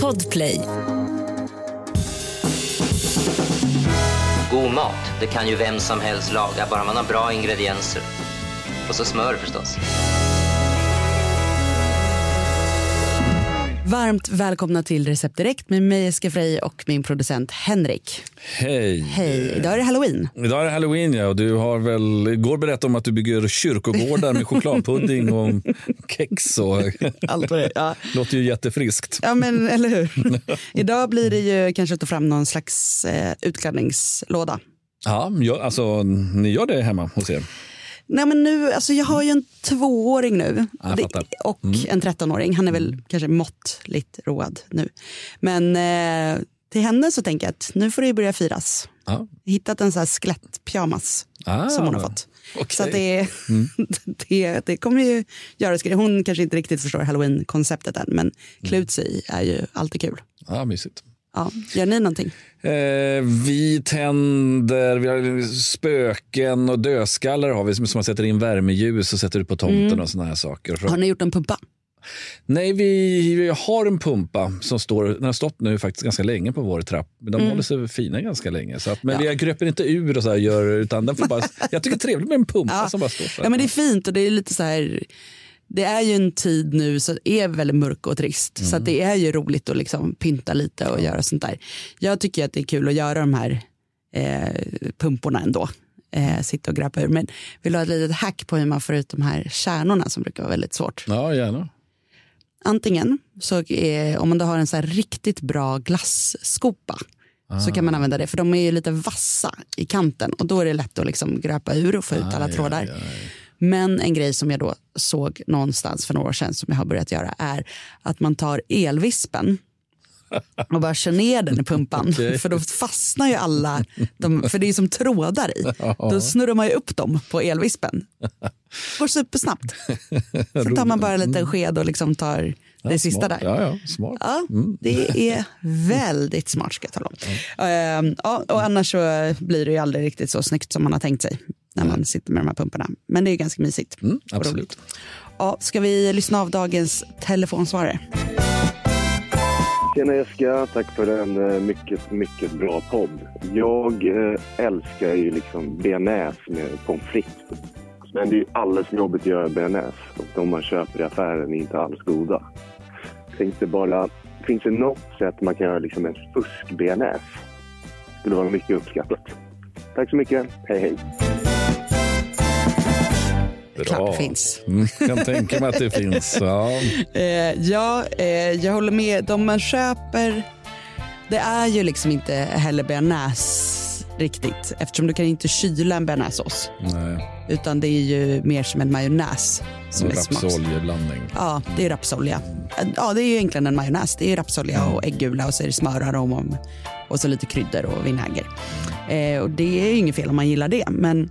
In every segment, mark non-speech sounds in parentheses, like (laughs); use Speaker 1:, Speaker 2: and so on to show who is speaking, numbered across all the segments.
Speaker 1: Podplay.
Speaker 2: God mat, det kan ju vem som helst laga, bara man har bra ingredienser. Och så smör förstås.
Speaker 3: Varmt välkomna till Recept Direkt med mig Eska Frey och min producent Henrik.
Speaker 4: Hej.
Speaker 3: Hej, idag är det halloween.
Speaker 4: Idag är det halloween ja, och du har väl igår berättat om att du bygger kyrkogårdar med chokladpudding och (laughs) kex och
Speaker 3: Allt vad det är. Ja.
Speaker 4: låter ju jättefriskt.
Speaker 3: ja, men eller hur. (laughs) idag blir det ju kanske att ta fram någon slags eh, utklädningslåda.
Speaker 4: Ja, jag, alltså ni gör det hemma hos er?
Speaker 3: Nej, men nu, alltså jag har ju en tvååring nu
Speaker 4: Ja,
Speaker 3: Det- och en trettonåring. Han är väl kanske måttligt road nu. Men eh, till henne så tänker jag att nu får det börja firas.
Speaker 4: Ja.
Speaker 3: Hittat en sån här skelettpyjamas
Speaker 4: Ah,
Speaker 3: som hon har fått.
Speaker 4: okej.
Speaker 3: Så det, (laughs) det, det kommer ju göra skri- Hon kanske inte riktigt förstår halloween-konceptet än, men klä ut sig är ju alltid kul.
Speaker 4: Ja, mysigt.
Speaker 3: Ja. Gör ni någonting?
Speaker 4: Eh, vi tänder, vi har spöken och dödskallar har vi som man sätter in värmeljus och sätter ut på tomten och såna här saker.
Speaker 3: Har ni gjort en pumpa?
Speaker 4: Nej, vi, vi har en pumpa som står, den har stått nu faktiskt ganska länge på vår trapp. Men de håller sig fina ganska länge. Så att, men
Speaker 3: Mm. Ja.
Speaker 4: vi gröper inte ur och så här gör, utan den får bara, (laughs) jag tycker det är trevligt med en pumpa
Speaker 3: Ja.
Speaker 4: som bara står så.
Speaker 3: Ja, men det är fint och det är lite så här. Det är ju en tid nu som är väldigt mörk och trist. Så
Speaker 4: Mm.
Speaker 3: att det är ju roligt att liksom pynta lite och göra sånt där. Jag tycker att det är kul att göra de här eh, pumporna ändå. Eh, sitta och grabba ur. Men vill du ha ett litet hack på hur man får ut de här kärnorna som brukar vara väldigt svårt.
Speaker 4: Ja, gärna.
Speaker 3: Antingen så är, om man då har en så riktigt bra glasskopa så kan man använda det för de är ju lite vassa i kanten och då är det lätt att liksom gröpa ur och få ut alla trådar. Men en grej som jag då såg någonstans för några år sedan som jag har börjat göra är att man tar elvispen och bara kör ner den i pumpan. (laughs)
Speaker 4: Okej.
Speaker 3: För då fastnar ju alla, de, för det är som trådar i. Då snurrar man ju upp dem på elvispen. går supersnabbt. Sen tar man bara en liten sked och liksom tar det sista
Speaker 4: smart.
Speaker 3: där.
Speaker 4: Ja, ja, smart.
Speaker 3: Ja, det är väldigt smart ska jag tala om. Ehm, ja, och annars så blir det ju aldrig riktigt så snyggt som man har tänkt sig när man sitter med de här pumparna. Men det är ganska mysigt.
Speaker 4: Mm, absolut.
Speaker 3: Ja, ska vi lyssna av dagens telefonsvarare?
Speaker 5: Tjena Jessica, tack för en eh, mycket, mycket bra podd. Jag eh, älskar ju liksom bearnaise med pommes frites. Men det är ju alldeles för jobbigt att göra bearnaise och de man köper i affären är inte alls goda. Tänkte bara, finns det något sätt man kan göra liksom en fusk-bearnaise? skulle vara mycket uppskattat. Tack så mycket, hej hej.
Speaker 3: Klart det finns.
Speaker 4: Mm, kan tänka mig att det finns. Ja.
Speaker 3: Eh, ja, eh, jag håller med. De man köper, det är ju liksom inte heller bearnaise riktigt eftersom du kan inte kyla en bearnaisesås. Utan det är ju mer som en majonnäs. Som smaks-
Speaker 4: rapsoljeblandning.
Speaker 3: Ja, det är rapsolja. Ja, det är ju egentligen en majonnäs. Det är rapsolja och äggula och så är det smör, arom och, och så lite kryddor och vinäger. Eh, och det är ju inget fel om man gillar det, men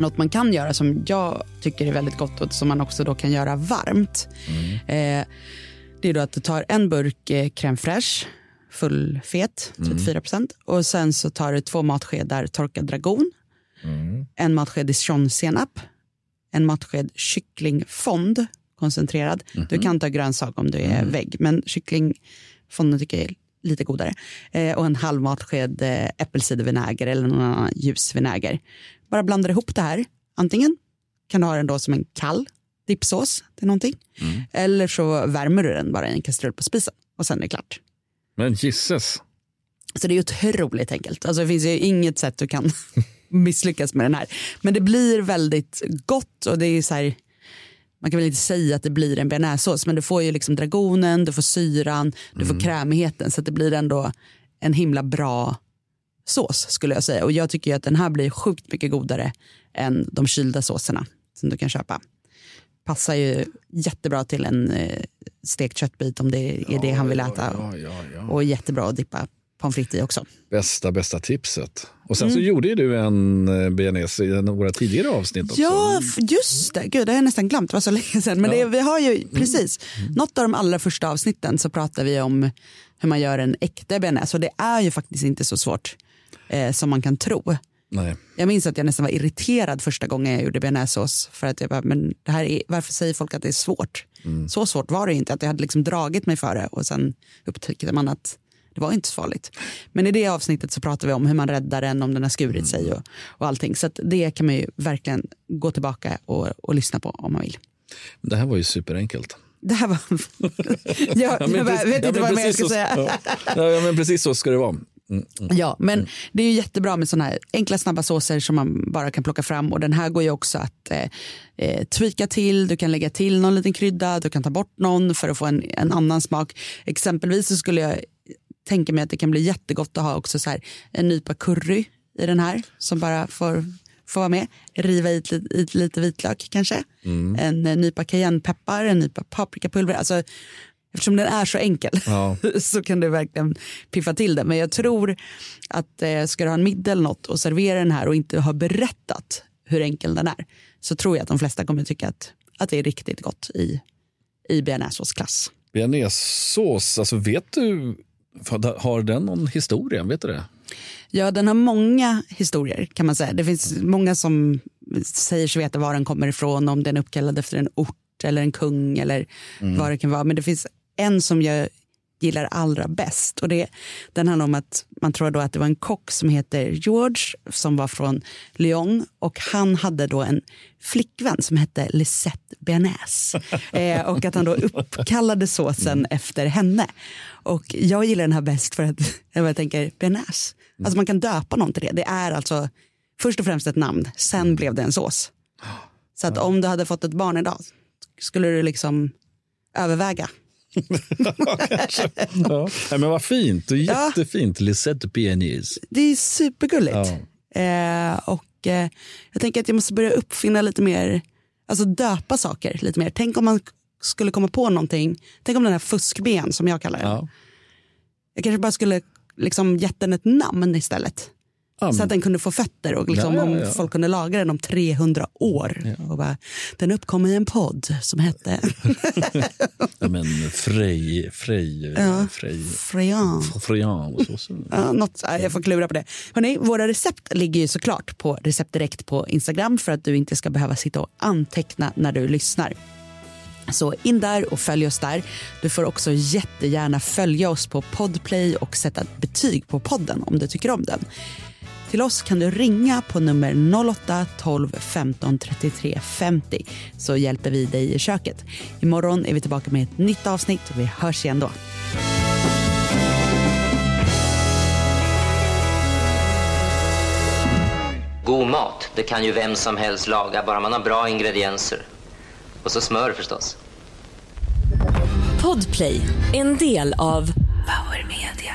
Speaker 3: något man kan göra som jag tycker är väldigt gott och som man också då kan göra varmt. Eh, det är då att du tar en burk eh, crème fraîche, fullfet, 34 procent. Och sen så tar du två matskedar torkad dragon, en matsked dijonsenap, en matsked kycklingfond koncentrerad. Du kan ta grönsak om du är vägg, men kycklingfonden tycker jag är lite godare. Eh, och en halv matsked eh, äppelcidervinäger eller någon annan ljusvinäger. Bara blandar ihop det här. Antingen kan du ha den då som en kall dippsås till någonting. Eller så värmer du den bara i en kastrull på spisen och sen är det klart.
Speaker 4: Men gisses.
Speaker 3: Så det är otroligt enkelt. Alltså det finns ju inget sätt du kan (laughs) misslyckas med den här. Men det blir väldigt gott och det är så här, man kan väl inte säga att det blir en bearnaisesås men du får ju liksom dragonen, du får syran, du får krämigheten så att det blir ändå en himla bra sås skulle jag säga. Och jag tycker ju att den här blir sjukt mycket godare än de kylda såserna som du kan köpa. Passar ju jättebra till en eh, stekt köttbit om det är det han vill äta.
Speaker 4: Ja, ja, ja.
Speaker 3: Och jättebra att dippa pommes frites i också.
Speaker 4: Bästa, bästa tipset. Och sen så gjorde ju du en eh, bearnaise i våra tidigare avsnitt också.
Speaker 3: Ja, just det. Gud, det har jag nästan glömt. Det var så (laughs) länge sedan. Men det, vi har ju precis. Något av de allra första avsnitten så pratar vi om hur man gör en äkta bearnaise. Och det är ju faktiskt inte så svårt eh, som man kan tro.
Speaker 4: Nej.
Speaker 3: Jag minns att jag nästan var irriterad första gången jag gjorde bearnaisesås. För att jag bara, men det här är, varför säger folk att det är svårt? Så svårt var det inte. Att jag hade liksom dragit mig för det och sen upptäckte man att det var inte så farligt. Men i det avsnittet så pratar vi om hur man räddar den om den har skurit sig och, och allting. Så det kan man ju verkligen gå tillbaka och, och lyssna på om man vill.
Speaker 4: Det här var ju superenkelt.
Speaker 3: Det här var... (laughs) jag, jag bara, vet inte vad mer jag ska
Speaker 4: så,
Speaker 3: säga.
Speaker 4: Ja, ja, men precis så ska det vara.
Speaker 3: Ja, men det är ju jättebra med sådana här enkla snabba såser som man bara kan plocka fram. Och den här går ju också att eh, eh, tweaka till. Du kan lägga till någon liten krydda, du kan ta bort någon för att få en, en annan smak. Exempelvis så skulle jag tänka mig att det kan bli jättegott att ha också så här, en nypa curry i den här som bara får, får vara med. Riva i, lite- i lite vitlök kanske. En eh, nypa cayennepeppar, en nypa paprikapulver. Alltså, eftersom den är så enkel
Speaker 4: Ja. (laughs)
Speaker 3: så kan du verkligen piffa till det. Men jag tror att eh, ska du ha en middag eller något och servera den här och inte ha berättat hur enkel den är så tror jag att de flesta kommer tycka att, att det är riktigt gott i, i bearnaisesåsklass.
Speaker 4: Bearnaisesås, alltså vet du, har den någon historia? Vet du det?
Speaker 3: Ja, den har många historier kan man säga. Det finns många som säger sig veta var den kommer ifrån, om den är uppkallad efter en ort eller en kung eller vad det kan vara. Men det finns en som jag gillar allra bäst och det, den handlar om att man tror då att det var en kock som heter George som var från Lyon och han hade då en flickvän som hette Lisette Bearnaise (laughs) eh, och att han då uppkallade såsen efter henne. Och jag gillar den här bäst för att (laughs) jag tänker bearnaise. Alltså man kan döpa någon till det. Det är alltså först och främst ett namn, sen blev det en sås. (gasps) Så att om du hade fått ett barn idag skulle du liksom överväga.
Speaker 4: Ja. Nej, men vad fint, och
Speaker 3: Ja.
Speaker 4: jättefint. Lisette Bearnaise.
Speaker 3: Det är supergulligt. Eh, och eh, jag tänker att jag måste börja uppfinna lite mer, alltså döpa saker lite mer. Tänk om man skulle komma på någonting, tänk om den här fuskben som jag kallar den.
Speaker 4: Ja.
Speaker 3: Jag kanske bara skulle liksom gett den ett namn istället.
Speaker 4: Ja,
Speaker 3: Så att den kunde få fötter och liksom,
Speaker 4: Ja, ja, ja.
Speaker 3: om folk kunde laga den om 300 år. Och bara, den uppkom i en podd som hette (laughs)
Speaker 4: Ja, men Frej, Frej,
Speaker 3: Ja.
Speaker 4: Frej,
Speaker 3: Frejan.
Speaker 4: Frejan och så. så. (laughs)
Speaker 3: Ja, något, ja, jag får klura på det. Hörrni, våra recept ligger ju såklart på Recept Direkt på Instagram för att du inte ska behöva sitta och anteckna när du lyssnar. Så in där och följ oss där. Du får också jättegärna följa oss på Podplay och sätta ett betyg på podden om du tycker om den. Till oss kan du ringa på nummer 08-12 15 33 50 så hjälper vi dig i köket. Imorgon är vi tillbaka med ett nytt avsnitt och vi hörs igen då.
Speaker 2: God mat, det kan ju vem som helst laga, bara man har bra ingredienser. Och så smör förstås.
Speaker 1: Podplay, en del av Power Media.